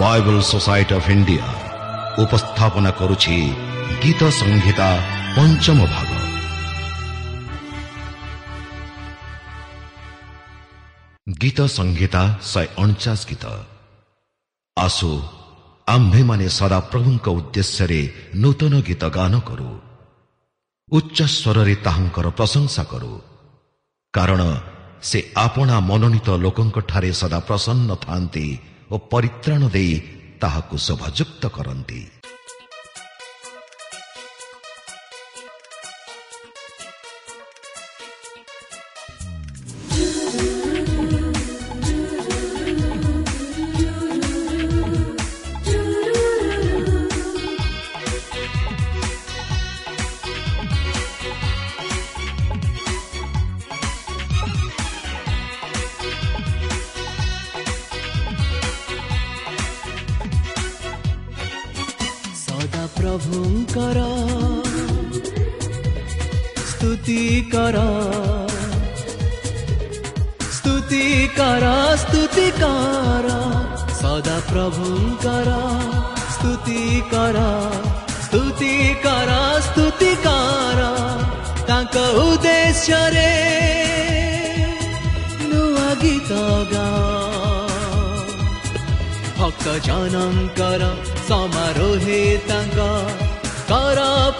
Bible society of India ଉପସ୍ଥାପନା କରୁଛି ଗୀତ ସଂହିତା ପଞ୍ଚମ ଭାଗ ଗୀତ ସଂହିତା ଶହେ ଅଣଚାଶ ଗୀତ ଆସୁ ଆମ୍ଭେମାନେ ସଦାପ୍ରଭୁଙ୍କ ଉଦ୍ଦେଶ୍ୟରେ ନୂତନ ଗୀତ ଗାନ କରୁ ଉଚ୍ଚ ସ୍ୱରରେ ତାହାଙ୍କର ପ୍ରଶଂସା କରୁ କାରଣ ସେ ଆପଣା ମନୋନୀତ ଲୋକଙ୍କଠାରେ ସଦା ପ୍ରସନ୍ନ ଥାନ୍ତି ଓ ପରିତ୍ରାଣ ଦେଇ ତାହାକୁ ଶୋଭାଯୁକ୍ତ କରନ୍ତି। ସଦା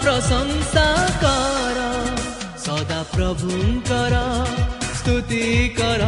प्रशंसाकार सदा प्रभुङ्कर स्तुतिकर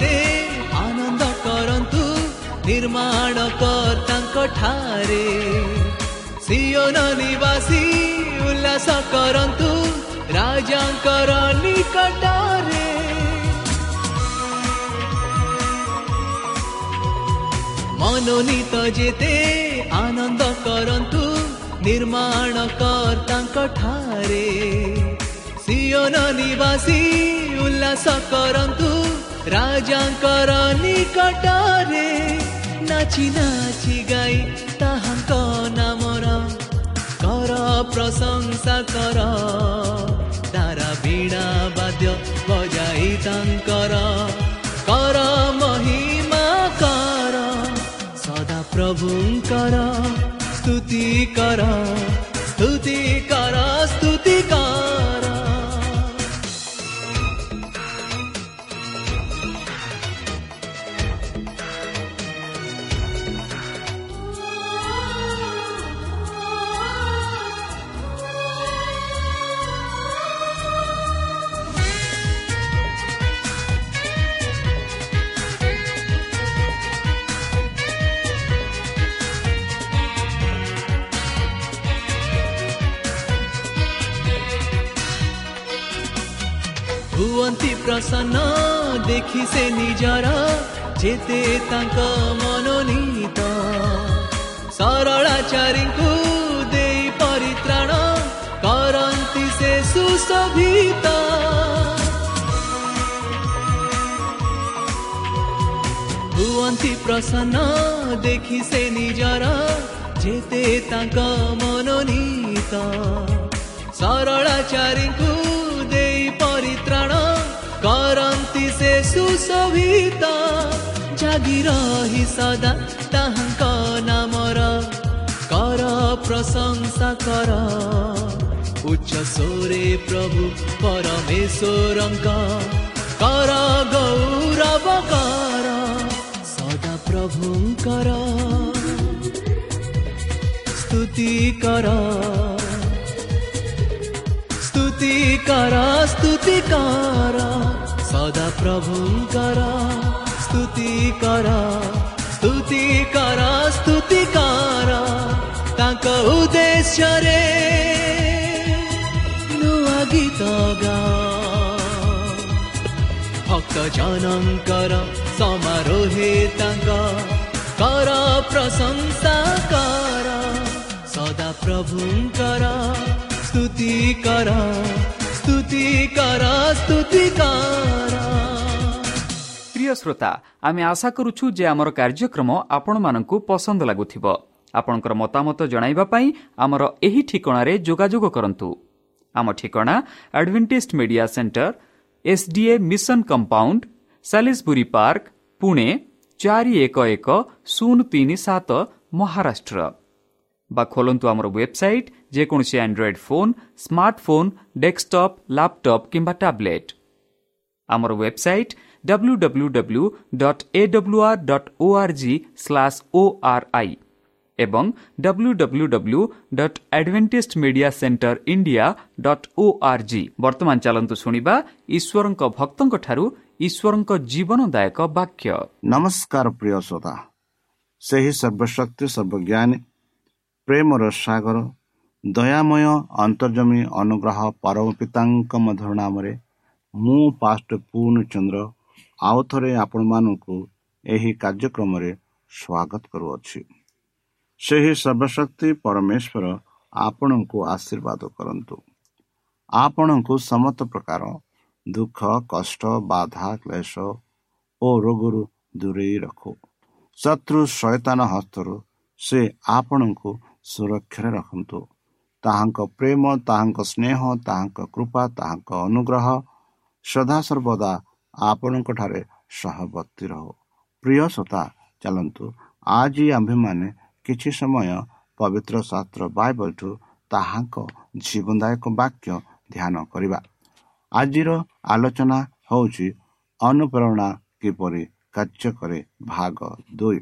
ମନୋନୀତ ଯେତେ ଆନନ୍ଦ କରନ୍ତୁ ନିର୍ମାଣ କର୍ତ୍ତାଙ୍କ ଠାରେ ସିଓନ ନିବାସୀ ଉଲ୍ଲାସ କରନ୍ତୁ ରାଜାଙ୍କର ନିକଟରେ ମନୋନୀତ ଯେତେ ଆନନ୍ଦ କରନ୍ତୁ ନିର୍ମାଣ କର୍ତ୍ତାଙ୍କ ଠାରେ ସିଓନ ନିବାସୀ ଉଲ୍ଲାସ କରନ୍ତୁ राजा करानी नाचि नाचि गाई ताहा नाम कर प्रशंसा कर। तारा बीणा वाद्य बजाई तर कर महिमा कर। सदा प्रभु कर। स्तुति कर। स्तुति कर। स्तु ହୁଅନ୍ତି ପ୍ରସନ୍ନ ଦେଖି ସେ ନିଜର ଯେତେ ତାଙ୍କ ମନୋନୀତ ସରଳାଚାରୀଙ୍କୁ ଦେଇ ପରିତ୍ରାଣ କରନ୍ତି ସେ ସୁଶୋଭିତ ହୁଅନ୍ତି ପ୍ରସନ୍ନ ଦେଖି ସେ ନିଜର ଯେତେ ତାଙ୍କ ମନୋନୀତ ସରଳାଚାରୀଙ୍କୁ ଦେଇ ପରିତ୍ରାଣ କରନ୍ତି ସେ ସୁଶୋଭିତ ଜାଗି ରହି ସଦା ତାହାଙ୍କ ନାମର କର ପ୍ରଶଂସା କର ଉଚ୍ଚ ସ୍ୱରେ ପ୍ରଭୁ ପରମେଶ୍ୱରଙ୍କ କର ଗୌରବ କର ସଦା ପ୍ରଭୁଙ୍କର ସ୍ତୁତି କର ସ୍ତୁତି କର ସ୍ତୁତି କର ସଦା ପ୍ରଭୁଙ୍କର ସ୍ତୁତି କର ସ୍ତୁତି କର ସ୍ତୁତି କର ତାଙ୍କ ଉଦ୍ଦେଶ୍ୟରେ ନୂଆ ଗୀତ ଗାଅ। ଭକ୍ତ ଜନଙ୍କର ସମାରୋହେ ତାଙ୍କ କର ପ୍ରଶଂସା କର ସଦା ପ୍ରଭୁଙ୍କର ସ୍ତୁତି କର। प्रिय श्रोता आम आशा कार्यक्रम आपूर्म पसंद लागुथिबो आपण्ड मतामत जाँदै आम ठिक आम ठिकनाडभेन्टेज मिडिया हमर SDA mission media सालेसपुर park mission compound एक पार्क पुणे 411037 महाराष्ट्र बा खोलंतु हमर website যেকୌଣସି Android phone smartphone desktop laptop କିମ୍ବା ଟ୍ୟାବ୍ଲେଟ୍ ଆମର website W W W dot A W R dot O R G slash O R I ଏବଂ W W W dot Adventist media centre India dot O R G ବର୍ତ୍ତମାନ ଚାଲନ୍ତୁ ଶୁଣିବା ଈଶ୍ୱରଙ୍କ ଭକ୍ତଙ୍କଠାରୁ ଈଶ୍ୱରଙ୍କ ଜୀବନଦାୟକ ବାକ୍ୟ। ନମସ୍କାର ପ୍ରିୟ ଶ୍ରୋତା। ସେହି ସର୍ବଶକ୍ତି ସର୍ବଜ୍ଞାନୀ ପ୍ରେମର ସାଗର ଦୟାମୟ ଅନ୍ତର୍ଜମୀ ଅନୁଗ୍ରହ ପରମ ପିତାଙ୍କ ମଧୁର ନାମରେ ମୁଁ ପାଷ୍ଟ ପୂର୍ଣ୍ଣଚନ୍ଦ୍ର ଆଉ ଥରେ ଆପଣମାନଙ୍କୁ ଏହି କାର୍ଯ୍ୟକ୍ରମରେ ସ୍ୱାଗତ କରୁଅଛି। ସେହି ସର୍ବଶକ୍ତି ପରମେଶ୍ୱର ଆପଣଙ୍କୁ ଆଶୀର୍ବାଦ କରନ୍ତୁ। ଆପଣଙ୍କୁ ସମସ୍ତ ପ୍ରକାର ଦୁଃଖ କଷ୍ଟ ବାଧା କ୍ଲେଶ ଓ ରୋଗରୁ ଦୂରେଇ ରଖୁ। ଶତ୍ରୁ ଶୟତାନ ହସ୍ତରୁ ସେ ଆପଣଙ୍କୁ ସୁରକ୍ଷାରେ ରଖନ୍ତୁ। ତାହାଙ୍କ ପ୍ରେମ ତାହାଙ୍କ ସ୍ନେହ ତାହାଙ୍କ କୃପା ତାହାଙ୍କ ଅନୁଗ୍ରହ ସଦାସର୍ବଦା ଆପଣଙ୍କଠାରେ ସହବର୍ତ୍ତୀ ରହୁ। ପ୍ରିୟ ଶ୍ରୋତା ଚାଲନ୍ତୁ ଆଜି ଆମ୍ଭେମାନେ କିଛି ସମୟ ପବିତ୍ର ଶାସ୍ତ୍ର ବାଇବଲଠୁ ତାହାଙ୍କ ଜୀବନଦାୟକ ବାକ୍ୟ ଧ୍ୟାନ କରିବା। ଆଜିର ଆଲୋଚନା ହେଉଛି ଅନୁପ୍ରେରଣା କିପରି କାର୍ଯ୍ୟ କରେ ଭାଗ ଦୁଇ।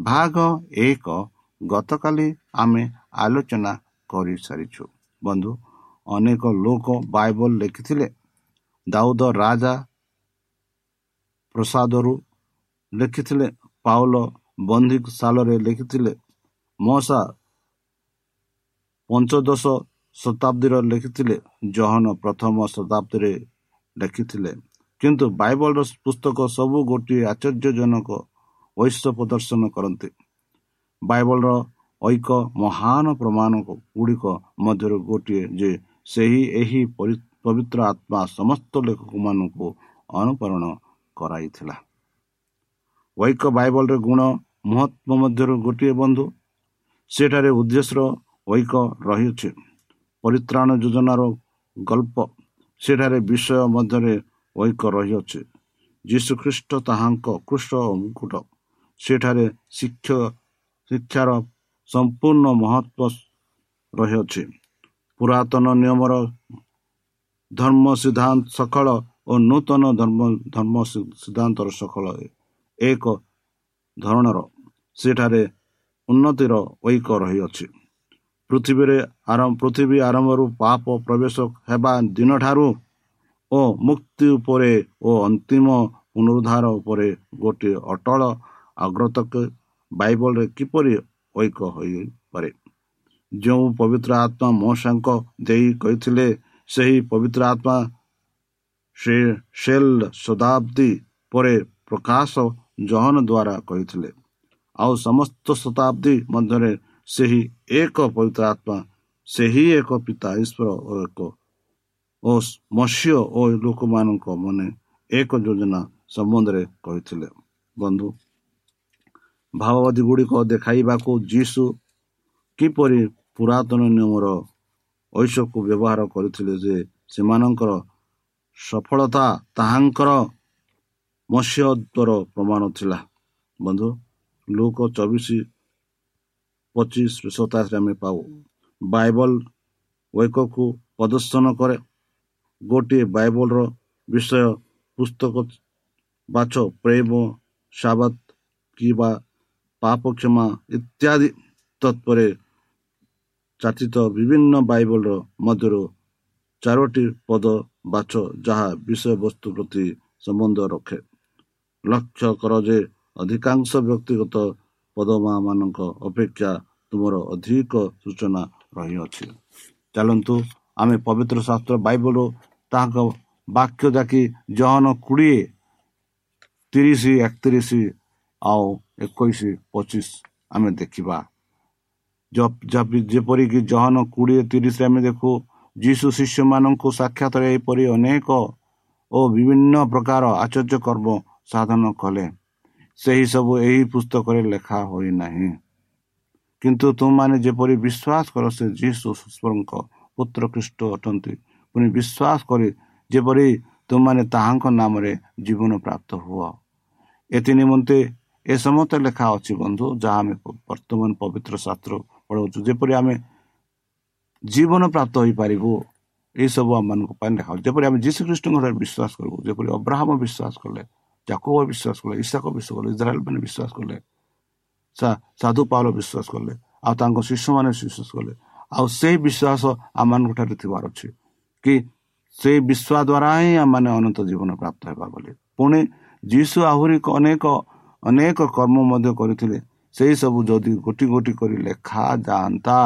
ଭାଗ ଏକ ଗତକାଲି ଆମେ ଆଲୋଚନା କରିସାରିଛୁ। ବନ୍ଧୁ ଅନେକ ଲୋକ ବାଇବଲ ଲେଖିଥିଲେ। ଦାଉଦ ରାଜା ପ୍ରସାଦରୁ ଲେଖିଥିଲେ। ପାଉଲ ବନ୍ଦିଶାଳରେ ଲେଖିଥିଲେ। ମଶା ପଞ୍ଚଦଶ ଶତାବ୍ଦୀର ଲେଖିଥିଲେ। ଜହନ ପ୍ରଥମ ଶତାବ୍ଦୀରେ ଲେଖିଥିଲେ। କିନ୍ତୁ ବାଇବଲର ପୁସ୍ତକ ସବୁ ଗୋଟିଏ ଆଶ୍ଚର୍ଯ୍ୟଜନକ ଐଶ୍ୟ ପ୍ରଦର୍ଶନ କରନ୍ତି। ବାଇବଲର ଐକ ମହାନ ପ୍ରମାଣ ଗୁଡ଼ିକ ମଧ୍ୟରୁ ଗୋଟିଏ ଯେ ସେହି ଏହି ପବିତ୍ର ଆତ୍ମା ସମସ୍ତ ଲେଖକମାନଙ୍କୁ ଅନୁକରଣ କରାଇଥିଲା। ଐକ ବାଇବଲର ଗୁଣ ମହତ୍ଵ ମଧ୍ୟରୁ ଗୋଟିଏ ବନ୍ଧୁ। ସେଠାରେ ଉଦ୍ଦେଶ୍ୟର ଐକ ରହିଅଛି। ପରିତ୍ରାଣ ଯୋଜନାର ଗଳ୍ପ। ସେଠାରେ ବିଷୟ ମଧ୍ୟରେ ଐକ ରହିଅଛି। ଯୀଶୁଖ୍ରୀଷ୍ଟ ତାହାଙ୍କ କୃଷ୍ଣ ମୁକୁଟ ସେଠାରେ ଶିକ୍ଷ ଶିକ୍ଷାର ସମ୍ପୂର୍ଣ୍ଣ ମହତ୍ଵ ରହିଅଛି। ପୁରାତନ ନିୟମର ଧର୍ମ ସିଦ୍ଧାନ୍ତ ସକଳ ଓ ନୂତନ ଧର୍ମ ଧର୍ମ ସିଦ୍ଧାନ୍ତର ସକଳ ଏକ ଧରଣର। ସେଠାରେ ଉନ୍ନତିର ଐକ ରହିଅଛି। ପୃଥିବୀରେ ଆରମ୍ଭ ପୃଥିବୀ ଆରମ୍ଭରୁ ପାପ ପ୍ରବେଶ ହେବା ଦିନଠାରୁ ଓ ମୁକ୍ତି ଉପରେ ଓ ଅନ୍ତିମ ପୁନରୁଦ୍ଧାର ଉପରେ ଗୋଟିଏ ଅଟଳ ଅଗ୍ରତକ ବାଇବଲରେ କିପରି ଐକ ହୋଇପାରେ ଯେଉଁ ପବିତ୍ର ଆତ୍ମା ମଶାଙ୍କ ଦେଇ କହିଥିଲେ ସେହି ପବିତ୍ର ଆତ୍ମା ସେ ସେଲ୍ ଶତାବ୍ଦୀ ପରେ ପ୍ରକାଶ ଜହନ ଦ୍ୱାରା କହିଥିଲେ। ଆଉ ସମସ୍ତ ଶତାବ୍ଦୀ ମଧ୍ୟରେ ସେହି ଏକ ପବିତ୍ର ଆତ୍ମା ସେହି ଏକ ପିତା ଈଶ୍ୱର ଓ ଏକ ଓ ମତ୍ସ୍ୟ ଓ ଲୋକମାନଙ୍କ ମନେ ଏକ ଯୋଜନା ସମ୍ବନ୍ଧରେ କହିଥିଲେ। ବନ୍ଧୁ ଭାବବାଦୀ ଗୁଡ଼ିକ ଦେଖାଇବାକୁ ଯୀଶୁ କିପରି ପୁରାତନ ନିୟମର ଐଶ୍ୱକୁ ବ୍ୟବହାର କରିଥିଲେ ଯେ ସେମାନଙ୍କର ସଫଳତା ତାହାଙ୍କର ମତ୍ସ୍ୟତ୍ୱର ପ୍ରମାଣ ଥିଲା। ବନ୍ଧୁ ଲୋକ ଚବିଶ ପଚିଶ ସତାଶରେ ଆମେ ପାଉ। ବାଇବଲ ୱେକକୁ ପ୍ରଦର୍ଶନ କରେ। ଗୋଟିଏ ବାଇବଲର ବିଷୟ ପୁସ୍ତକ ବାଛ ପ୍ରେମ ସାବତ କିମ୍ବା ପାପ କ୍ଷମା ଇତ୍ୟାଦି ତତ୍ପରେ ଚାଚିତ ବିଭିନ୍ନ ବାଇବଲର ମଧ୍ୟରୁ ଚାରୋଟି ପଦ ବାଛ ଯାହା ବିଷୟବସ୍ତୁ ପ୍ରତି ସମ୍ବନ୍ଧ ରଖେ ଲକ୍ଷ୍ୟ କର ଯେ ଅଧିକାଂଶ ବ୍ୟକ୍ତିଗତ ପଦମାମାନଙ୍କ ଅପେକ୍ଷା ତୁମର ଅଧିକ ସୂଚନା ରହିଅଛି ଚାଲନ୍ତୁ ଆମେ ପବିତ୍ର ଶାସ୍ତ୍ର ବାଇବଲ ତାହାଙ୍କ ବାକ୍ୟ ଯାକି ଜହନ କୋଡ଼ିଏ ତିରିଶ ଏକତିରିଶ ଆଉ ଏକୋଇଶ ପଚିଶ ଆମେ ଦେଖିବା। ଯେପରିକି ଜହନ କୋଡ଼ିଏ ତିରିଶରେ ଆମେ ଦେଖୁ ଯୀଶୁ ଶିଷ୍ୟମାନଙ୍କୁ ସାକ୍ଷାତରେ ଏପରି ଅନେକ ଓ ବିଭିନ୍ନ ପ୍ରକାର ଆଚର୍ଯ୍ୟ କର୍ମ ସାଧନ କଲେ। ସେହି ସବୁ ଏହି ପୁସ୍ତକରେ ଲେଖା ହୋଇନାହିଁ। କିନ୍ତୁ ତୁମମାନେ ଯେପରି ବିଶ୍ୱାସ କର ସେ ଯୀଶୁ ଈଶ୍ୱରଙ୍କ ପୁତ୍ର ଖ୍ରୀଷ୍ଟ ଅଟନ୍ତି। ପୁଣି ବିଶ୍ୱାସ କରି ଯେପରି ତୁମମାନେ ତାହାଙ୍କ ନାମରେ ଜୀବନ ପ୍ରାପ୍ତ ହୁଅ। ଏଥି ନିମନ୍ତେ ଏ ସମସ୍ତ ଲେଖା ଅଛି ବନ୍ଧୁ ଯାହା ଆମେ ବର୍ତ୍ତମାନ ପବିତ୍ର ଶାସ୍ତ୍ର ପଢ଼ାଉଛୁ। ଯେପରି ଆମେ ଜୀବନ ପ୍ରାପ୍ତ ହୋଇପାରିବୁ ଏହିସବୁ ଆମମାନଙ୍କ ପାଇଁ ଲେଖା ଯେପରି ଆମେ ଯୀଶୁ ଖ୍ରୀଷ୍ଟଙ୍କଠାରେ ବିଶ୍ୱାସ କରିବୁ ଯେପରି ଅବ୍ରାହ୍ମ ବିଶ୍ୱାସ କଲେ ଯାକବ ବିଶ୍ୱାସ କଲେ ଇଶାକ ବିଶ୍ୱାସ କଲେ ଇସ୍ରାଏଲ ମାନେ ବିଶ୍ୱାସ କଲେ ସାଧୁ ପାଉଲ ବିଶ୍ୱାସ କଲେ ଆଉ ତାଙ୍କ ଶିଶୁମାନେ ବିଶ୍ୱାସ କଲେ ଆଉ ସେଇ ବିଶ୍ୱାସ ଆମମାନଙ୍କ ଠାରେ ଥିବାର ଅଛି କି ସେଇ ବିଶ୍ୱାସ ଦ୍ୱାରା ହିଁ ଆମମାନେ ଅନନ୍ତ ଜୀବନ ପ୍ରାପ୍ତ ହେବା ବୋଲି। ପୁଣି ଯୀଶୁ ଆହୁରି ଅନେକ ଅନେକ କର୍ମ ମଧ୍ୟ କରିଥିଲେ। ସେଇ ସବୁ ଯଦି ଗୋଟି ଗୋଟି କରି ଲେଖା ଯାଆନ୍ତା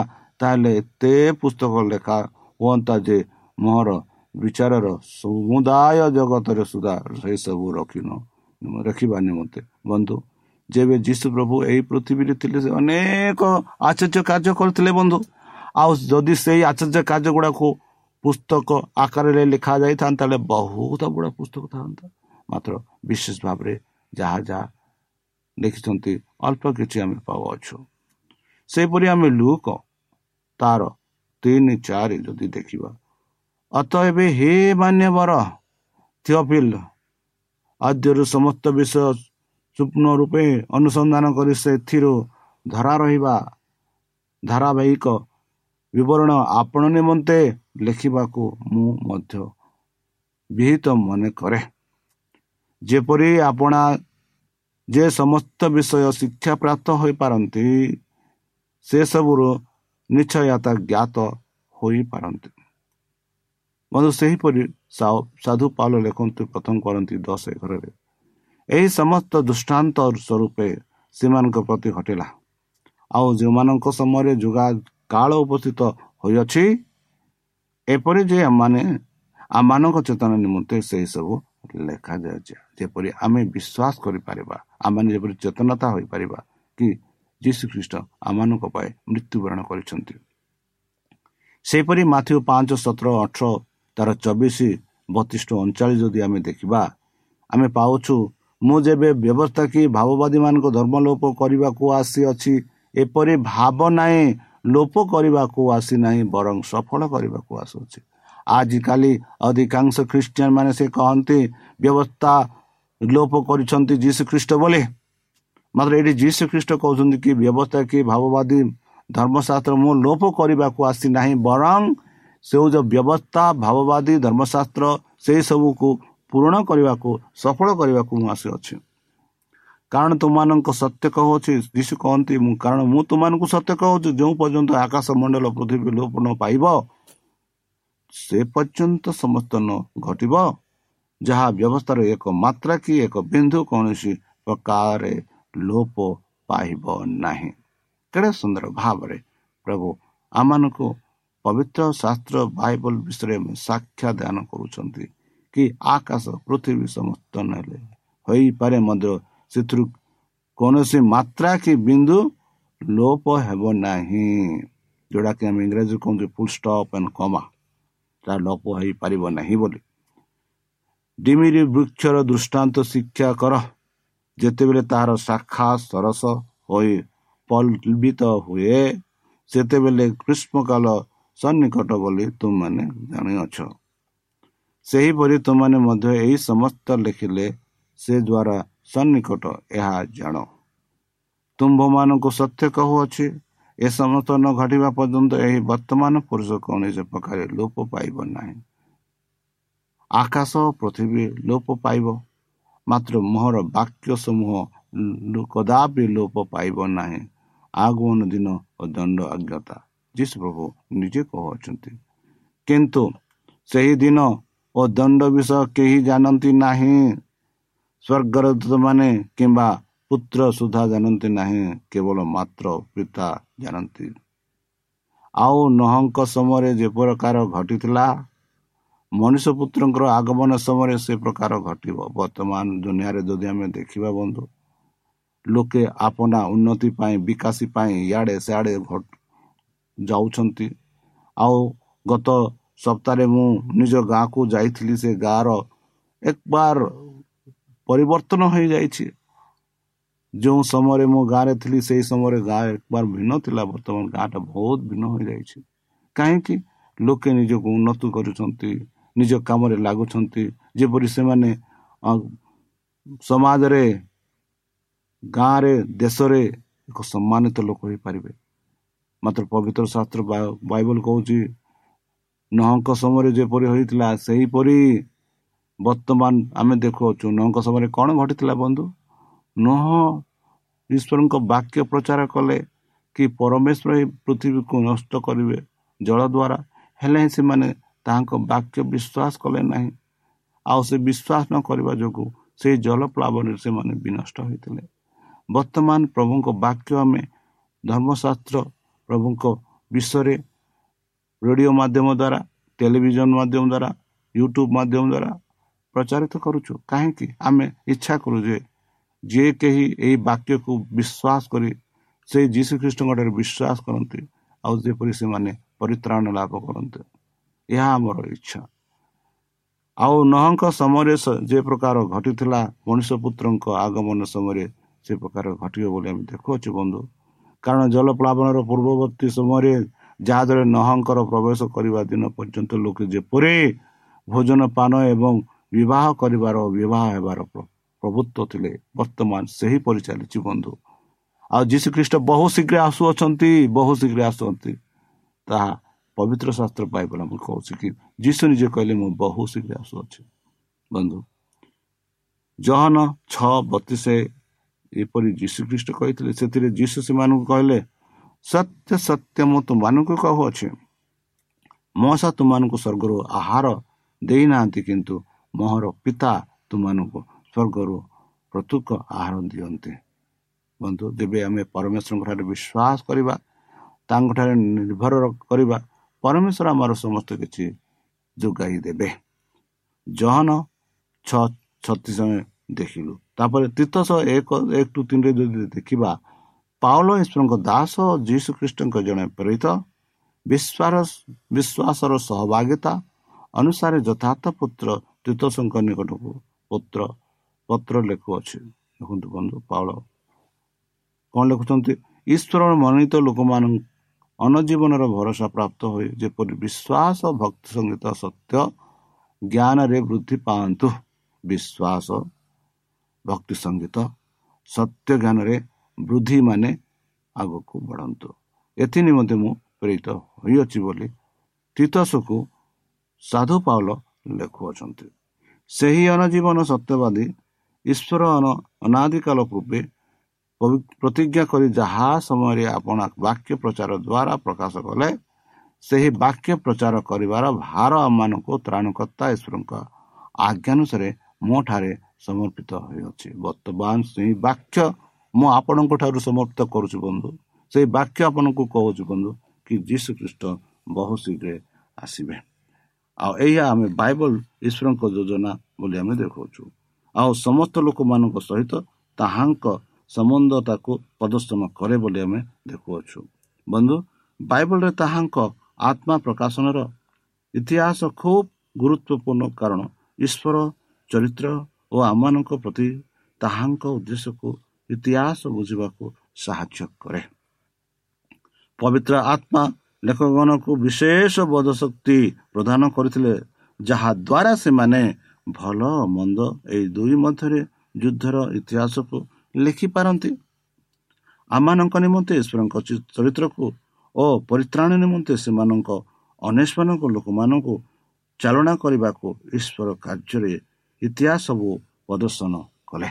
ତାହେଲେ ଏତେ ପୁସ୍ତକ ଲେଖା ହୁଅନ୍ତା ଯେ ମୋହର ବିଚାରର ସମୁଦାୟ ଜଗତରେ ସୁଧା ସେସବୁ ରଖିନ ରଖିବା ନିମନ୍ତେ। ବନ୍ଧୁ ଯେବେ ଯୀଶୁ ପ୍ରଭୁ ଏହି ପୃଥିବୀରେ ଥିଲେ ସେ ଅନେକ ଆଚର୍ଯ୍ୟ କାର୍ଯ୍ୟ କରିଥିଲେ ବନ୍ଧୁ। ଆଉ ଯଦି ସେଇ ଆଚର୍ଯ୍ୟ କାର୍ଯ୍ୟ ଗୁଡ଼ାକୁ ପୁସ୍ତକ ଆକାରରେ ଲେଖା ଯାଇଥାନ୍ତା ହେଲେ ବହୁତ ବଡ଼ ପୁସ୍ତକ ଥାନ୍ତା ମାତ୍ର ବିଶେଷ ଭାବରେ ଯାହା ଯାହା ଲେଖିଛନ୍ତି ଅଳ୍ପ କିଛି ଆମେ ପାଉଅଛୁ। ସେହିପରି ଆମେ ଲୁକ ତାର ତିନି ଚାରି ଯଦି ଦେଖିବା। ଅତ ଏବେ ହେ ମାନ୍ୟବର ଥିଓଫିଲ ଆଦ୍ୟରୁ ସମସ୍ତ ବିଷୟ ସ୍ୱପ୍ନ ରୂପେ ଅନୁସନ୍ଧାନ କରି ସେଥିରୁ ଧରା ରହିବା ଧାରାବାହିକ ବିବରଣ ଆପଣ ନିମନ୍ତେ ଲେଖିବାକୁ ମୁଁ ମଧ୍ୟ ବିହିତ ମନେ କରେ। ଯେପରି ଆପଣା ଯେ ସମସ୍ତ ବିଷୟ ଶିକ୍ଷା ପ୍ରାପ୍ତ ହୋଇପାରନ୍ତି ସେସବୁରୁ ନିଶ୍ଚୟତା ଜ୍ଞାତ ହୋଇପାରନ୍ତି। ବନ୍ଧୁ ସେହିପରି ସାଧୁ ପାଲ ଲେଖନ୍ତି ପ୍ରଥମ କରନ୍ତି ଦଶ ଘରରେ ଏହି ସମସ୍ତ ଦୃଷ୍ଟାନ୍ତ ସ୍ୱରୂପେ ସେମାନଙ୍କ ପ୍ରତି ଘଟିଲା। ଆଉ ଯେଉଁମାନଙ୍କ ସମୟରେ ଯୋଗା କାଳ ଉପସ୍ଥିତ ହୋଇଅଛି ଏପରି ଯେ ଆମମାନେ ଆମମାନଙ୍କ ଚେତନା ନିମନ୍ତେ ସେହିସବୁ ଲେଖାଯାଉଛି ଯେପରି ଆମେ ବିଶ୍ୱାସ କରିପାରିବା ଆମମାନେ ଯେପରି ଚେତନତା ହୋଇପାରିବା କି ଯୀଶୁ ଖ୍ରୀଷ୍ଟ ଆମମାନଙ୍କ ପାଇଁ ମୃତ୍ୟୁବରଣ କରିଛନ୍ତି ସେହିପରି ମାଥ୍ୟୁ ପାଞ୍ଚ ସତର ଅଠର ତାର ଚବିଶ ବତିଶ ଅଣଚାଳିଶ ଯଦି ଆମେ ଦେଖିବା ଆମେ ପାଉଛୁ ମୁଁ ଯେବେ ବ୍ୟବସ୍ଥା କି ଭାବବାଦୀମାନଙ୍କ ଧର୍ମ ଲୋପ କରିବାକୁ ଆସିଅଛି ଏପରି ଭାବ ନାହିଁ ଲୋପ କରିବାକୁ ଆସିନାହିଁ ବରଂ ସଫଳ କରିବାକୁ ଆସୁଅଛି। ଆଜିକାଲି ଅଧିକାଂଶ ଖ୍ରୀଷ୍ଟିଆନ ମାନେ ସେ କହନ୍ତି ବ୍ୟବସ୍ଥା ଲୋପ କରିଛନ୍ତି ଯୀଶୁ ଖ୍ରୀଷ୍ଟ ବୋଲି। ମାତ୍ର ଏଠି ଯୀଶୁ ଖ୍ରୀଷ୍ଟ କହୁଛନ୍ତି କି ବ୍ୟବସ୍ଥା କି ଭାବବାଦୀ ଧର୍ମଶାସ୍ତ୍ର ମୁଁ ଲୋପ କରିବାକୁ ଆସିନାହିଁ ବରଂ ସେ ଯେଉଁ ବ୍ୟବସ୍ଥା ଭାବବାଦୀ ଧର୍ମଶାସ୍ତ୍ର ସେଇ ସବୁକୁ ପୂରଣ କରିବାକୁ ସଫଳ କରିବାକୁ ମୁଁ ଆସିଅଛି କାରଣ ତୁମମାନଙ୍କ ସତ୍ୟ କହୁଅଛି ଯୀଶୁ କହନ୍ତି ମୁଁ କାରଣ ମୁଁ ତୁମମାନଙ୍କୁ ସତ୍ୟ କହୁଛି ଯେଉଁ ପର୍ଯ୍ୟନ୍ତ ଆକାଶ ମଣ୍ଡଳ ପୃଥିବୀ ଲୋପ ନ ପାଇବ ସେ ପର୍ଯ୍ୟନ୍ତ ସମସ୍ତ ନ ଘଟିବ। ଯାହା ବ୍ୟବସ୍ଥାର ଏକ ମାତ୍ରା କି ଏକ ବିନ୍ଦୁ କୌଣସି ପ୍ରକାରରେ ଲୋପ ପାଇବ ନାହିଁ। କେଡ଼େ ସୁନ୍ଦର ଭାବରେ ପ୍ରଭୁ ଆମମାନଙ୍କୁ ପବିତ୍ର ଶାସ୍ତ୍ର ବାଇବଲ ବିଷୟରେ ସାକ୍ଷା ଦାନ କରୁଛନ୍ତି କି ଆକାଶ ପୃଥିବୀ ସମସ୍ତ ନେଲେ। ହୋଇପାରେ ମଧ୍ୟ ସେଥିରୁ କୌଣସି ମାତ୍ରା କି ବିନ୍ଦୁ ଲୋପ ହେବ ନାହିଁ। ଯେଉଁଟାକି ଆମେ ଇଂରାଜୀରେ କୁହନ୍ତୁ ଫୁଲ୍ ଷ୍ଟପ୍ ଆଣ୍ଡ କମା ତାହା ଲୋପ ହେଇପାରିବ ନାହିଁ ବୋଲି। ଡିମିରି ବୃକ୍ଷର ଦୃଷ୍ଟାନ୍ତ ଶିକ୍ଷା କର ଯେତେବେଳେ ତାହାର ଶାଖା ସରସ ହୋଇ ପଲ୍ବିତ ହୁଏ ସେତେବେଳେ ଗ୍ରୀଷ୍ମକାଳ ସନ୍ନିକଟ ବୋଲି ତୁମମାନେ ଜାଣିଅଛ ସେହିପରି ତୁମମାନେ ମଧ୍ୟ ଏହି ସମସ୍ତ ଲେଖିଲେ ସେ ଦ୍ୱାରା ସନ୍ନିକଟ ଏହା ଜାଣ ତୁମ୍ଭମାନଙ୍କୁ ସତ୍ୟ କହୁଅଛି ଏ ସମସ୍ତ ନ ଘଟିବା ପର୍ଯ୍ୟନ୍ତ ଏହି ବର୍ତ୍ତମାନ ପୁରୁଷ କୌଣସି ପ୍ରକାର ଲୋପ ପାଇବ ନାହିଁ ଆକାଶ ପୃଥିବୀ ଲୋପ ପାଇବ। ମାତ୍ର ମୋହର ବାକ୍ୟ ସମୂହ କଦାପି ଲୋପ ପାଇବ ନାହିଁ। ଆଗମନ ଦିନ ଓ ଦଣ୍ଡ ଅଜ୍ଞତା ଯୀଶୁ ପ୍ରଭୁ ନିଜେ କହୁଅଛନ୍ତି କିନ୍ତୁ ସେହି ଦିନ ଓ ଦଣ୍ଡ ବିଷୟ କେହି ଜାଣନ୍ତି ନାହିଁ। ସ୍ୱର୍ଗର ଦୂତମାନେ କିମ୍ବା ପୁତ୍ର ସୁଦ୍ଧା ଜାଣନ୍ତି ନାହିଁ କେବଳ ମାତ୍ର ପିତା ଜାଣନ୍ତି। ଆଉ ନହଙ୍କ ସମୟରେ ଯେ ପ୍ରକାର ଘଟିଥିଲା ମଣିଷ ପୁତ୍ରଙ୍କର ଆଗମନ ସମୟରେ ସେ ପ୍ରକାର ଘଟିବ। ବର୍ତ୍ତମାନ ଦୁନିଆରେ ଯଦି ଆମେ ଦେଖିବା ବନ୍ଧୁ ଲୋକେ ଆପଣା ଉନ୍ନତି ପାଇଁ ବିକାଶୀ ପାଇଁ ଇଆଡ଼େ ସିଆଡ଼େ ଯାଉଛନ୍ତି। ଆଉ ଗତ ସପ୍ତାହରେ ମୁଁ ନିଜ ଗାଁକୁ ଯାଇଥିଲି ସେ ଗାଁର ଏକବାର ପରିବର୍ତ୍ତନ ହୋଇଯାଇଛି। ଯେଉଁ ସମୟରେ ମୁଁ ଗାଁରେ ଥିଲି ସେହି ସମୟରେ ଗାଁ ଏକବାର ଭିନ୍ନ ଥିଲା। ବର୍ତ୍ତମାନ ଗାଁଟା ବହୁତ ଭିନ୍ନ ହୋଇଯାଇଛି। କାହିଁକି? ଲୋକେ ନିଜକୁ ଉନ୍ନତି କରୁଛନ୍ତି। ନିଜ କାମରେ ଲାଗୁଛନ୍ତି। ଯେପରି ସେମାନେ ସମାଜରେ ଗାଁରେ ଦେଶରେ ଏକ ସମ୍ମାନିତ ଲୋକ ହୋଇପାରିବେ। ମାତ୍ର ପବିତ୍ର ଶାସ୍ତ୍ର ବାଇବଲ କହୁଛି ନହଙ୍କ ସମୟରେ ଯେପରି ହୋଇଥିଲା ସେହିପରି ବର୍ତ୍ତମାନ ଆମେ ଦେଖୁଅଛୁ। ନହଙ୍କ ସମୟରେ କ'ଣ ଘଟିଥିଲା ବନ୍ଧୁ? ନହ ଈଶ୍ୱରଙ୍କ ବାକ୍ୟ ପ୍ରଚାର କଲେ କି ପରମେଶ୍ୱର ଏହି ପୃଥିବୀକୁ ନଷ୍ଟ କରିବେ ଜଳ ଦ୍ୱାରା ହେଲେ ହିଁ ସେମାନେ ତାହାଙ୍କ ବାକ୍ୟ ବିଶ୍ୱାସ କଲେ ନାହିଁ। ଆଉ ସେ ବିଶ୍ୱାସ ନ କରିବା ଯୋଗୁଁ ସେହି ଜଳ ପ୍ଲାବନରେ ସେମାନେ ବିନଷ୍ଟ ହୋଇଥିଲେ। ବର୍ତ୍ତମାନ ପ୍ରଭୁଙ୍କ ବାକ୍ୟ ଆମେ ଧର୍ମଶାସ୍ତ୍ର ପ୍ରଭୁଙ୍କ ବିଷୟରେ ରେଡ଼ିଓ ମାଧ୍ୟମ ଦ୍ୱାରା ଟେଲିଭିଜନ ମାଧ୍ୟମ ଦ୍ୱାରା ୟୁଟ୍ୟୁବ୍ ମାଧ୍ୟମ ଦ୍ୱାରା ପ୍ରଚାରିତ କରୁଛୁ। କାହିଁକି? ଆମେ ଇଚ୍ଛା କରୁ ଯେ ଯିଏ କେହି ଏହି ବାକ୍ୟକୁ ବିଶ୍ୱାସ କରି ସେଇ ଯୀଶୁଖ୍ରୀଷ୍ଟଙ୍କ ଠାରେ ବିଶ୍ୱାସ କରନ୍ତି ଆଉ ଯେପରି ସେମାନେ ପରିତ୍ରାଣ ଲାଭ କରନ୍ତି। ଏହା ଆମର ଇଚ୍ଛା। ଆଉ ନହଙ୍କ ସମୟରେ ଯେ ପ୍ରକାର ଘଟିଥିଲା ମଣିଷ ପୁତ୍ରଙ୍କ ଆଗମନ ସମୟରେ ସେ ପ୍ରକାର ଘଟିବ ବୋଲି ଆମେ ଦେଖୁଅଛୁ ବନ୍ଧୁ। କାରଣ ଜଳପ୍ଲାବନର ପୂର୍ବବର୍ତ୍ତୀ ସମୟରେ ଯାହାଦ୍ୱାରା ନହଙ୍କର ପ୍ରବେଶ କରିବା ଦିନ ପର୍ଯ୍ୟନ୍ତ ଲୋକେ ଯେପରି ଭୋଜନ ପାନ ଏବଂ ବିବାହ କରିବାର ବିବାହ ହେବାର ପ୍ରଭୁତ୍ୱ ଥିଲେ ବର୍ତ୍ତମାନ ସେହିପରି ଚାଲିଛି ବନ୍ଧୁ। ଆଉ ଯୀଶୁ ଖ୍ରୀଷ୍ଟ ବହୁ ଶୀଘ୍ର ଆସୁଅଛନ୍ତି ବହୁ ଶୀଘ୍ର ଆସୁଛନ୍ତି ତାହା ପବିତ୍ର ଶାସ୍ତ୍ର ପାଇଗଲା ମୁଁ କହୁଛି କି ଯୀଶୁ ନିଜେ କହିଲେ ମୁଁ ବହୁ ଶୀଘ୍ର ଆସୁଅଛି ବନ୍ଧୁ ଜହନ ଛଅ ବତିଶ ଏପରି ଯୀଶୁ ଖ୍ରୀଷ୍ଟ କହିଥିଲେ ସେଥିରେ ଯୀଶୁ ସେମାନଙ୍କୁ କହିଲେ ସତ୍ୟ ସତ୍ୟ ମୁଁ ତୁମମାନଙ୍କୁ କହୁଅଛି ମଶା ତୁମମାନଙ୍କୁ ସ୍ୱର୍ଗରୁ ଆହାର ଦେଇନାହାନ୍ତି କିନ୍ତୁ ମୋହର ପିତା ତୁମମାନଙ୍କୁ ସ୍ୱର୍ଗରୁ ପ୍ରତୁକ ଆହାର ଦିଅନ୍ତି ବନ୍ଧୁ ଯେବେ ଆମେ ପରମେଶ୍ୱରଙ୍କ ଠାରେ ବିଶ୍ୱାସ କରିବା ତାଙ୍କଠାରେ ନିର୍ଭର କରିବା ପରମେଶ୍ୱର ଆମର ସମସ୍ତ କିଛି ଯୋଗାଇ ଦେବେ। ଜହନ ଛଅ ଛତିଶ ଦେଖିଲୁ। ତାପରେ ତୀର୍ଥଶହ ଏକ ଏକ ଟୁ ତିନିରେ ଯଦି ଦେଖିବା ପାଉଲ ଈଶ୍ୱରଙ୍କ ଦାସ ଯୀଶୁ ଖ୍ରୀଷ୍ଟଙ୍କ ଜଣେ ପ୍ରେରିତ ବିଶ୍ୱାସ ବିଶ୍ୱାସର ସହଭାଗିତା ଅନୁସାରେ ଯଥାର୍ଥ ପୁତ୍ର ତୀର୍ଥଶଙ୍କ ନିକଟକୁ ପୁତ୍ର ପତ୍ର ଲେଖୁଅଛି। ଦେଖନ୍ତୁ ବନ୍ଧୁ ପାଉଳ କ'ଣ ଲେଖୁଛନ୍ତି? ଈଶ୍ୱର ମନୋନୀତ ଲୋକମାନଙ୍କ ଅନଜୀବନର ଭରସା ପ୍ରାପ୍ତ ହୋଇ ଯେପରି ବିଶ୍ୱାସ ଭକ୍ତି ସଙ୍ଗୀତ ସତ୍ୟ ଜ୍ଞାନରେ ବୃଦ୍ଧି ପାଆନ୍ତୁ ବିଶ୍ୱାସ ଭକ୍ତି ସଙ୍ଗୀତ ସତ୍ୟ ଜ୍ଞାନରେ ବୃଦ୍ଧି ମାନେ ଆଗକୁ ବଢ଼ନ୍ତୁ। ଏଥି ନିମନ୍ତେ ମୁଁ ପ୍ରେରିତ ହୋଇଅଛି ବୋଲି ତିତସକୁ ସାଧୁ ପାଉଲ ଲେଖୁଅଛନ୍ତି। ସେହି ଅନଜୀବନ ସତ୍ୟବାଦୀ ଈଶ୍ୱର ଅନାଦିକାଳ ପୂର୍ବେ ପ୍ରତିଜ୍ଞା କରି ଯାହା ସମୟରେ ଆପଣ ବାକ୍ୟ ପ୍ରଚାର ଦ୍ୱାରା ପ୍ରକାଶ କଲେ ସେହି ବାକ୍ୟ ପ୍ରଚାର କରିବାର ଭାର ଆମମାନଙ୍କୁ ତ୍ରାଣକର୍ତ୍ତା ଈଶ୍ୱରଙ୍କ ଆଜ୍ଞାନୁସାରେ ମୋ ଠାରେ ସମର୍ପିତ ହୋଇଅଛି। ବର୍ତ୍ତମାନ ସେହି ବାକ୍ୟ ମୁଁ ଆପଣଙ୍କ ଠାରୁ ସମର୍ପିତ କରୁଛି ବନ୍ଧୁ। ସେଇ ବାକ୍ୟ ଆପଣଙ୍କୁ କହୁଛି ବନ୍ଧୁ କି ଯୀଶୁ ଖ୍ରୀଷ୍ଟ ବହୁ ଶୀଘ୍ର ଆସିବେ। ଆଉ ଏହା ଆମେ ବାଇବଲ ଈଶ୍ୱରଙ୍କ ଯୋଜନା ବୋଲି ଆମେ ଦେଖାଉଛୁ ଆଉ ସମସ୍ତ ଲୋକମାନଙ୍କ ସହିତ ତାହାଙ୍କ ସମ୍ବନ୍ଧତାକୁ ପ୍ରଦର୍ଶନ କରେ ବୋଲି ଆମେ ଦେଖୁଅଛୁ। ବନ୍ଧୁ ବାଇବଲରେ ତାହାଙ୍କ ଆତ୍ମା ପ୍ରକାଶନର ଇତିହାସ ଖୁବ୍ ଗୁରୁତ୍ୱପୂର୍ଣ୍ଣ କାରଣ। ଈଶ୍ୱର ଚରିତ୍ର ଓ ଆମମାନଙ୍କ ପ୍ରତି ତାହାଙ୍କ ଉଦ୍ଦେଶ୍ୟକୁ ଇତିହାସ ବୁଝିବାକୁ ସାହାଯ୍ୟ କରେ। ପବିତ୍ର ଆତ୍ମା ଲେଖକଗଣକୁ ବିଶେଷ ବୋଧ ଶକ୍ତି ପ୍ରଦାନ କରିଥିଲେ ଯାହାଦ୍ୱାରା ସେମାନେ ଭଲ ମନ୍ଦ ଏହି ଦୁଇ ମଧ୍ୟରେ ଯୁଦ୍ଧର ଇତିହାସକୁ ଲେଖିପାରନ୍ତି। ଆମମାନଙ୍କ ନିମନ୍ତେ ଈଶ୍ୱରଙ୍କ ଚରିତ୍ରକୁ ଓ ପରିତ୍ରାଣ ନିମନ୍ତେ ସେମାନଙ୍କ ଅନେଶମାନଙ୍କ ଲୋକମାନଙ୍କୁ ଚାଳନା କରିବାକୁ ଈଶ୍ୱର କାର୍ଯ୍ୟରେ ଇତିହାସ ସବୁ ପ୍ରଦର୍ଶନ କଲେ।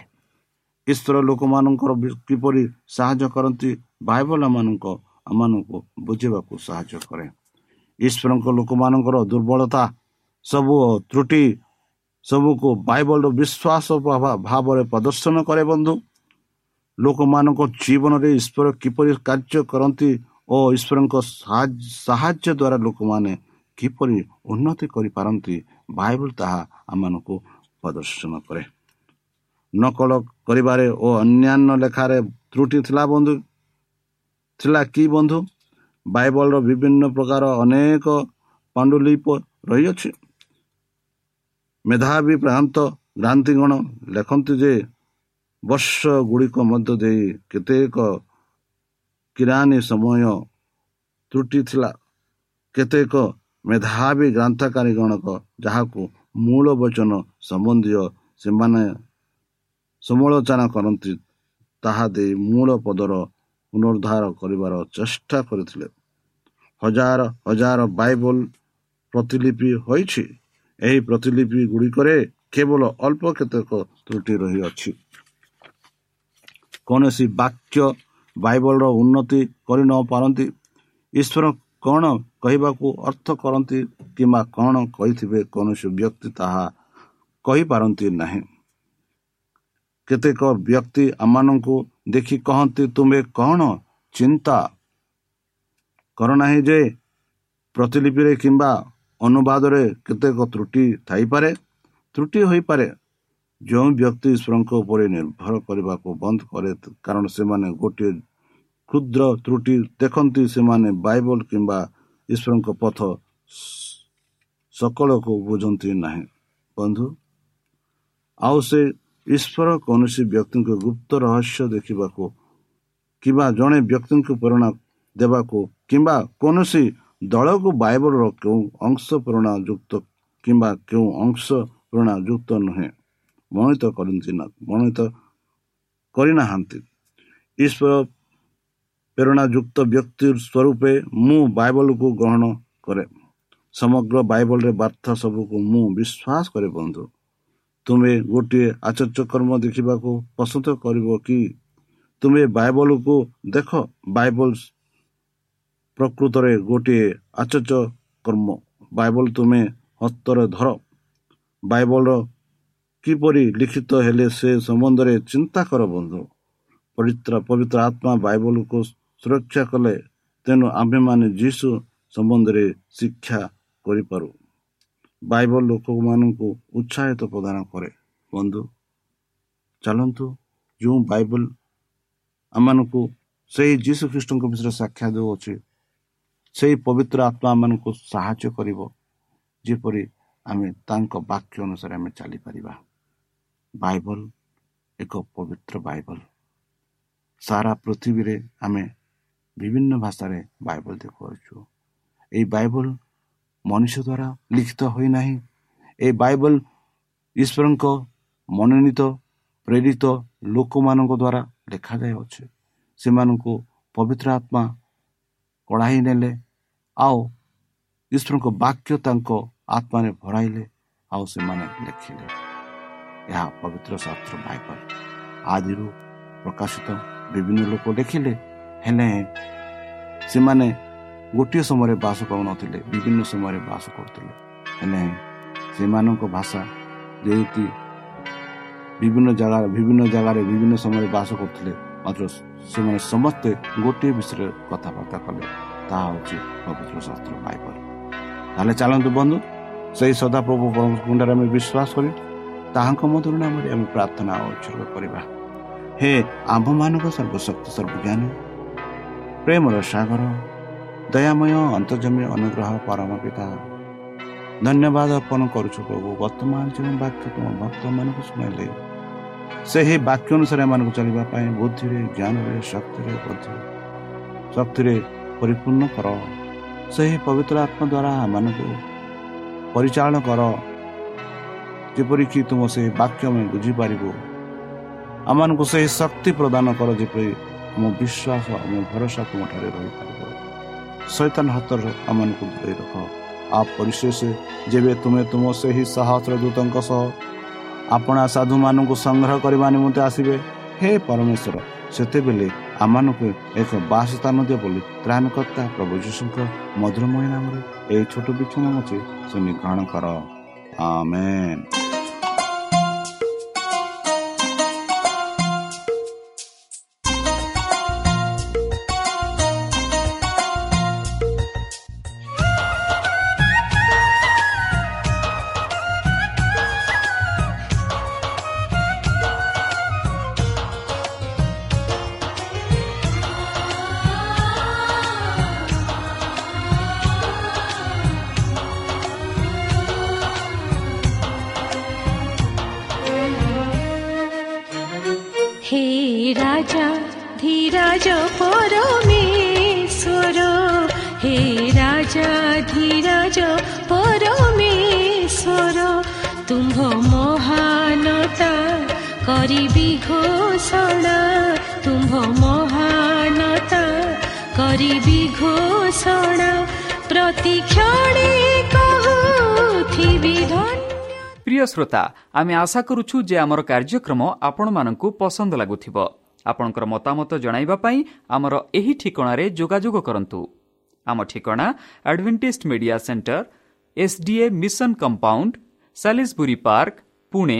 ଈଶ୍ୱର ଲୋକମାନଙ୍କର କିପରି ସାହାଯ୍ୟ କରନ୍ତି ବାଇବଲ ମାନଙ୍କ ଆମମାନଙ୍କୁ ବୁଝିବାକୁ ସାହାଯ୍ୟ କରେ। ଈଶ୍ୱରଙ୍କ ଲୋକମାନଙ୍କର ଦୁର୍ବଳତା ସବୁ ତ୍ରୁଟି ସବୁକୁ ବାଇବଲର ବିଶ୍ୱାସ ଭାବରେ ପ୍ରଦର୍ଶନ କରେ ବନ୍ଧୁ। ଲୋକମାନଙ୍କ ଜୀବନରେ ଈଶ୍ୱର କିପରି କାର୍ଯ୍ୟ କରନ୍ତି ଓ ଈଶ୍ୱରଙ୍କ ସାହାଯ୍ୟ ଦ୍ୱାରା ଲୋକମାନେ କିପରି ଉନ୍ନତି କରିପାରନ୍ତି ବାଇବଲ ତାହା ଆମମାନଙ୍କୁ ପ୍ରଦର୍ଶନ କରେ। ନକଲ କରିବାରେ ଓ ଅନ୍ୟାନ୍ୟ ଲେଖାରେ ତ୍ରୁଟି ଥିଲା ବନ୍ଧୁ? ଥିଲା କି ବନ୍ଧୁ? ବାଇବଲର ବିଭିନ୍ନ ପ୍ରକାର ଅନେକ ପାଣ୍ଡୁଲିପ ରହିଅଛି। ମେଧାବୀ ପ୍ରାନ୍ତ ଭ୍ରାନ୍ତିଗଣ ଲେଖନ୍ତି ଯେ ବର୍ଷ ଗୁଡ଼ିକ ମଧ୍ୟ ଦେଇ କେତେକ କିରାନୀ ସମୟ ତ୍ରୁଟି ଥିଲା କେତେକ ମେଧାବୀ ଗ୍ରାନ୍ଥକାରୀଗଣକ ଯାହାକୁ ମୂଳ ବଚନ ସମ୍ବନ୍ଧୀୟ ସେମାନେ ସମାଲୋଚନା କରନ୍ତି ତାହା ଦେଇ ମୂଳ ପଦର ପୁନରୁଦ୍ଧାର କରିବାର ଚେଷ୍ଟା କରିଥିଲେ ହଜାର ହଜାର ବାଇବଲ ପ୍ରତିଲିପି ହୋଇଛି ଏହି ପ୍ରତିଲିପି ଗୁଡ଼ିକରେ କେବଳ ଅଳ୍ପ କେତେକ ତ୍ରୁଟି ରହିଅଛି କୌଣସି ବାକ୍ୟ ବାଇବଲର ଉନ୍ନତି କରି ନ ପାରନ୍ତି। ଈଶ୍ୱର କ'ଣ କହିବାକୁ ଅର୍ଥ କରନ୍ତି କିମ୍ବା କ'ଣ କହିଥିବେ କୌଣସି ବ୍ୟକ୍ତି ତାହା କହିପାରନ୍ତି ନାହିଁ। କେତେକ ବ୍ୟକ୍ତି ଆମମାନଙ୍କୁ ଦେଖି କହନ୍ତି ତୁମେ କ'ଣ ଚିନ୍ତା କର ନାହିଁ ଯେ ପ୍ରତିଲିପିରେ କିମ୍ବା ଅନୁବାଦରେ କେତେକ ତ୍ରୁଟି ଥାଇପାରେ? ତ୍ରୁଟି ହୋଇପାରେ। ଯେଉଁ ବ୍ୟକ୍ତି ଈଶ୍ୱରଙ୍କ ଉପରେ ନିର୍ଭର କରିବାକୁ ବନ୍ଦ କରେ କାରଣ ସେମାନେ ଗୋଟିଏ କ୍ଷୁଦ୍ର ତ୍ରୁଟି ଦେଖନ୍ତି ସେମାନେ ବାଇବଲ କିମ୍ବା ଈଶ୍ୱରଙ୍କ ପଥ ସକଳକୁ ବୁଝନ୍ତି ନାହିଁ। ବନ୍ଧୁ ଆଉ ସେ ଈଶ୍ୱର କୌଣସି ବ୍ୟକ୍ତିଙ୍କ ଗୁପ୍ତ ରହସ୍ୟ ଦେଖିବାକୁ କିମ୍ବା ଜଣେ ବ୍ୟକ୍ତିଙ୍କୁ ପ୍ରେରଣା ଦେବାକୁ କିମ୍ବା କୌଣସି ଦଳକୁ ବାଇବଲର କେଉଁ ଅଂଶ ପ୍ରେରଣା ଯୁକ୍ତ କିମ୍ବା କେଉଁ ଅଂଶ ପ୍ରେରଣା ଯୁକ୍ତ ନୁହେଁ। ମଣିତ କରନ୍ତି ନା ମଣିତ କରିନାହାନ୍ତି। ଈଶ୍ୱର ପ୍ରେରଣା ଯୁକ୍ତ ବ୍ୟକ୍ତି ସ୍ୱରୂପେ ମୁଁ ବାଇବଲକୁ ଗ୍ରହଣ କରେ। ସମଗ୍ର ବାଇବଲରେ ବାର୍ତ୍ତା ସବୁକୁ ମୁଁ ବିଶ୍ୱାସ କରେ ବନ୍ଧୁ। ତୁମେ ଗୋଟିଏ ଆଚର୍ଯ୍ୟ କର୍ମ ଦେଖିବାକୁ ପସନ୍ଦ କରିବ କି? ତୁମେ ବାଇବଲକୁ ଦେଖ ବାଇବଲ ପ୍ରକୃତରେ ଗୋଟିଏ ଆଚର୍ଯ୍ୟ କର୍ମ। ବାଇବଲ ତୁମେ ହସ୍ତରେ ଧର। ବାଇବଲର କିପରି ଲିଖିତ ହେଲେ ସେ ସମ୍ବନ୍ଧରେ ଚିନ୍ତା କର ବନ୍ଧୁ। ପବିତ୍ର ପବିତ୍ର ଆତ୍ମା ବାଇବଲକୁ ସୁରକ୍ଷା କଲେ ତେଣୁ ଆମ୍ଭେମାନେ ଯୀଶୁ ସମ୍ବନ୍ଧରେ ଶିକ୍ଷା କରିପାରୁ। ବାଇବଲ ଲୋକମାନଙ୍କୁ ଉତ୍ସାହିତ ପ୍ରଦାନ କରେ। ବନ୍ଧୁ ଚାଲନ୍ତୁ ଯେଉଁ ବାଇବଲ ଆମମାନଙ୍କୁ ସେହି ଯୀଶୁ ଖ୍ରୀଷ୍ଟଙ୍କ ବିଷୟରେ ସାକ୍ଷା ଦେଉଅଛି ସେହି ପବିତ୍ର ଆତ୍ମା ଆମମାନଙ୍କୁ ସାହାଯ୍ୟ କରିବ ଯେପରି ଆମେ ତାଙ୍କ ବାକ୍ୟ ଅନୁସାରେ ଆମେ ଚାଲିପାରିବା। ବାଇବଲ ଏକ ପବିତ୍ର ବାଇବଲ ସାରା ପୃଥିବୀରେ ଆମେ ବିଭିନ୍ନ ଭାଷାରେ ବାଇବଲ ଦେଖୁଅଛୁ ଏହି ବାଇବଲ ମନୁଷ୍ୟ ଦ୍ୱାରା ଲିଖିତ ହୋଇନାହିଁ ଏହି ବାଇବଲ ଈଶ୍ୱରଙ୍କ ମନୋନୀତ ପ୍ରେରିତ ଲୋକମାନଙ୍କ ଦ୍ୱାରା ଲେଖାଯାଇଅଛି ସେମାନଙ୍କୁ ପବିତ୍ର ଆତ୍ମା କଢ଼ାଇ ନେଲେ ଆଉ ଈଶ୍ୱରଙ୍କ ବାକ୍ୟ ତାଙ୍କ ଆତ୍ମାରେ ଭରାଇଲେ ଆଉ ସେମାନେ ଲେଖିଲେ ଏହା ପବିତ୍ର ଶାସ୍ତ୍ର ବାଇବଲ। ଆଦିରୁ ପ୍ରକାଶିତ ବିଭିନ୍ନ ଲୋକ ଲେଖିଲେ ହେଲେ ସେମାନେ ଗୋଟିଏ ସମୟରେ ବାସ କରୁନଥିଲେ ବିଭିନ୍ନ ସମୟରେ ବାସ କରୁଥିଲେ। ହେଲେ ସେମାନଙ୍କ ଭାଷା ଯେହେତୁ ବିଭିନ୍ନ ଜାଗାରେ ବିଭିନ୍ନ ଜାଗାରେ ବିଭିନ୍ନ ସମୟରେ ବାସ କରୁଥିଲେ ମାତ୍ର ସେମାନେ ସମସ୍ତେ ଗୋଟିଏ ବିଷୟରେ କଥାବାର୍ତ୍ତା କଲେ। ତାହା ହେଉଛି ପବିତ୍ର ଶାସ୍ତ୍ର ବାଇବଲ। ତାହେଲେ ଚାଲନ୍ତୁ ବନ୍ଧୁ ସେହି ସଦାପ୍ରଭୁ କୁଣ୍ଡରେ ଆମେ ବିଶ୍ୱାସ କରି ତାହାଙ୍କ ମଧ୍ୟରୁ ନାମରେ ଆମେ ପ୍ରାର୍ଥନା ଉତ୍ସର୍ଗ କରିବା। ହେ ଆମ୍ଭମାନଙ୍କ ସର୍ବଶକ୍ତି ସର୍ବଜ୍ଞାନୀ ପ୍ରେମର ସାଗର ଦୟାମୟ ଅନ୍ତର୍ଜମୀ ଅନୁଗ୍ରହ ପରମ ପିତା ଧନ୍ୟବାଦ ଅର୍ପଣ କରୁଛୁ ପ୍ରଭୁ ବର୍ତ୍ତମାନ ଯେଉଁ ବାକ୍ୟ ତୁମ ଭକ୍ତମାନଙ୍କୁ ଶୁଣାଇଲେ ସେହି ବାକ୍ୟ ଅନୁସାରେ ଏମାନଙ୍କୁ ଚାଲିବା ପାଇଁ ବୁଦ୍ଧିରେ ଜ୍ଞାନରେ ଶକ୍ତିରେ ଶକ୍ତିରେ ପରିପୂର୍ଣ୍ଣ କର। ସେହି ପବିତ୍ର ଆତ୍ମା ଦ୍ୱାରା ଆମମାନଙ୍କୁ ପରିଚାଳନା କର। ଯେପରିକି ତୁମ ସେହି ବାକ୍ୟ ଆମେ ବୁଝିପାରିବୁ ଆମମାନଙ୍କୁ ସେହି ଶକ୍ତି ପ୍ରଦାନ କର ଯେପରି ଆମ ବିଶ୍ୱାସ ଆମ ଭରସା ତୁମଠାରେ ରହିପାରିବ। ଶୈତାନ ହାତର ଆମମାନଙ୍କୁ ଦୂରେଇ ରଖ। ଆଉ ପରିଶେଷ ଯେବେ ତୁମେ ତୁମ ସେହି ସହସ୍ର ଦୂତଙ୍କ ସହ ଆପଣା ସାଧୁମାନଙ୍କୁ ସଂଗ୍ରହ କରିବା ନିମନ୍ତେ ଆସିବେ ହେ ପରମେଶ୍ୱର ସେତେବେଳେ ଆମମାନଙ୍କୁ ଏକ ବାସସ୍ଥାନ ଦିଅ ବୋଲି ତ୍ରାଣକର୍ତ୍ତା ପ୍ରଭୁ ଯୀଶୁଙ୍କ ମଧୁରମୟ ନାମରେ ଏହି ଛୋଟ ବିଚ୍ଛନ ଅଛି ଶୁଣି ଗ୍ରହଣ କର। ଆମେନ୍। କରି ବିଘୋଷଣା ତୁମ୍ଭ ମହାନତା କରି ବିଘୋଷଣା ପ୍ରତିକ୍ଷଣେ କହୁଥିବି প্রিয় শ্রোতা, আমি আশা করুছু যে আমার কার্যক্রম আপনার পসন্দ লাগুব আপনার মতামত পাই আমার এই ঠিকার যোগাযোগ করতু আমার ঠিকনা advantage media centre SDA mission compound সাি park Pune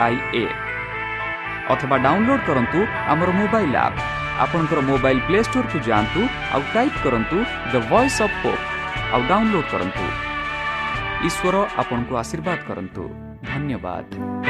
I A ଅଥବା ଡାଉନଲୋଡ୍ କରନ୍ତୁ ଆମର ମୋବାଇଲ୍ ଆପ୍ ଆପଣଙ୍କର ମୋବାଇଲ୍ ପ୍ଲେ ଷ୍ଟୋରକୁ ଯାଆନ୍ତୁ ଆଉ ଟାଇପ୍ କରନ୍ତୁ ଦ ଭଏସ୍ ଅଫ୍ ପୋପ୍ ଆଉ ଡାଉନଲୋଡ୍ କରନ୍ତୁ। ଈଶ୍ୱର ଆପଣଙ୍କୁ ଆଶୀର୍ବାଦ କରନ୍ତୁ। ଧନ୍ୟବାଦ।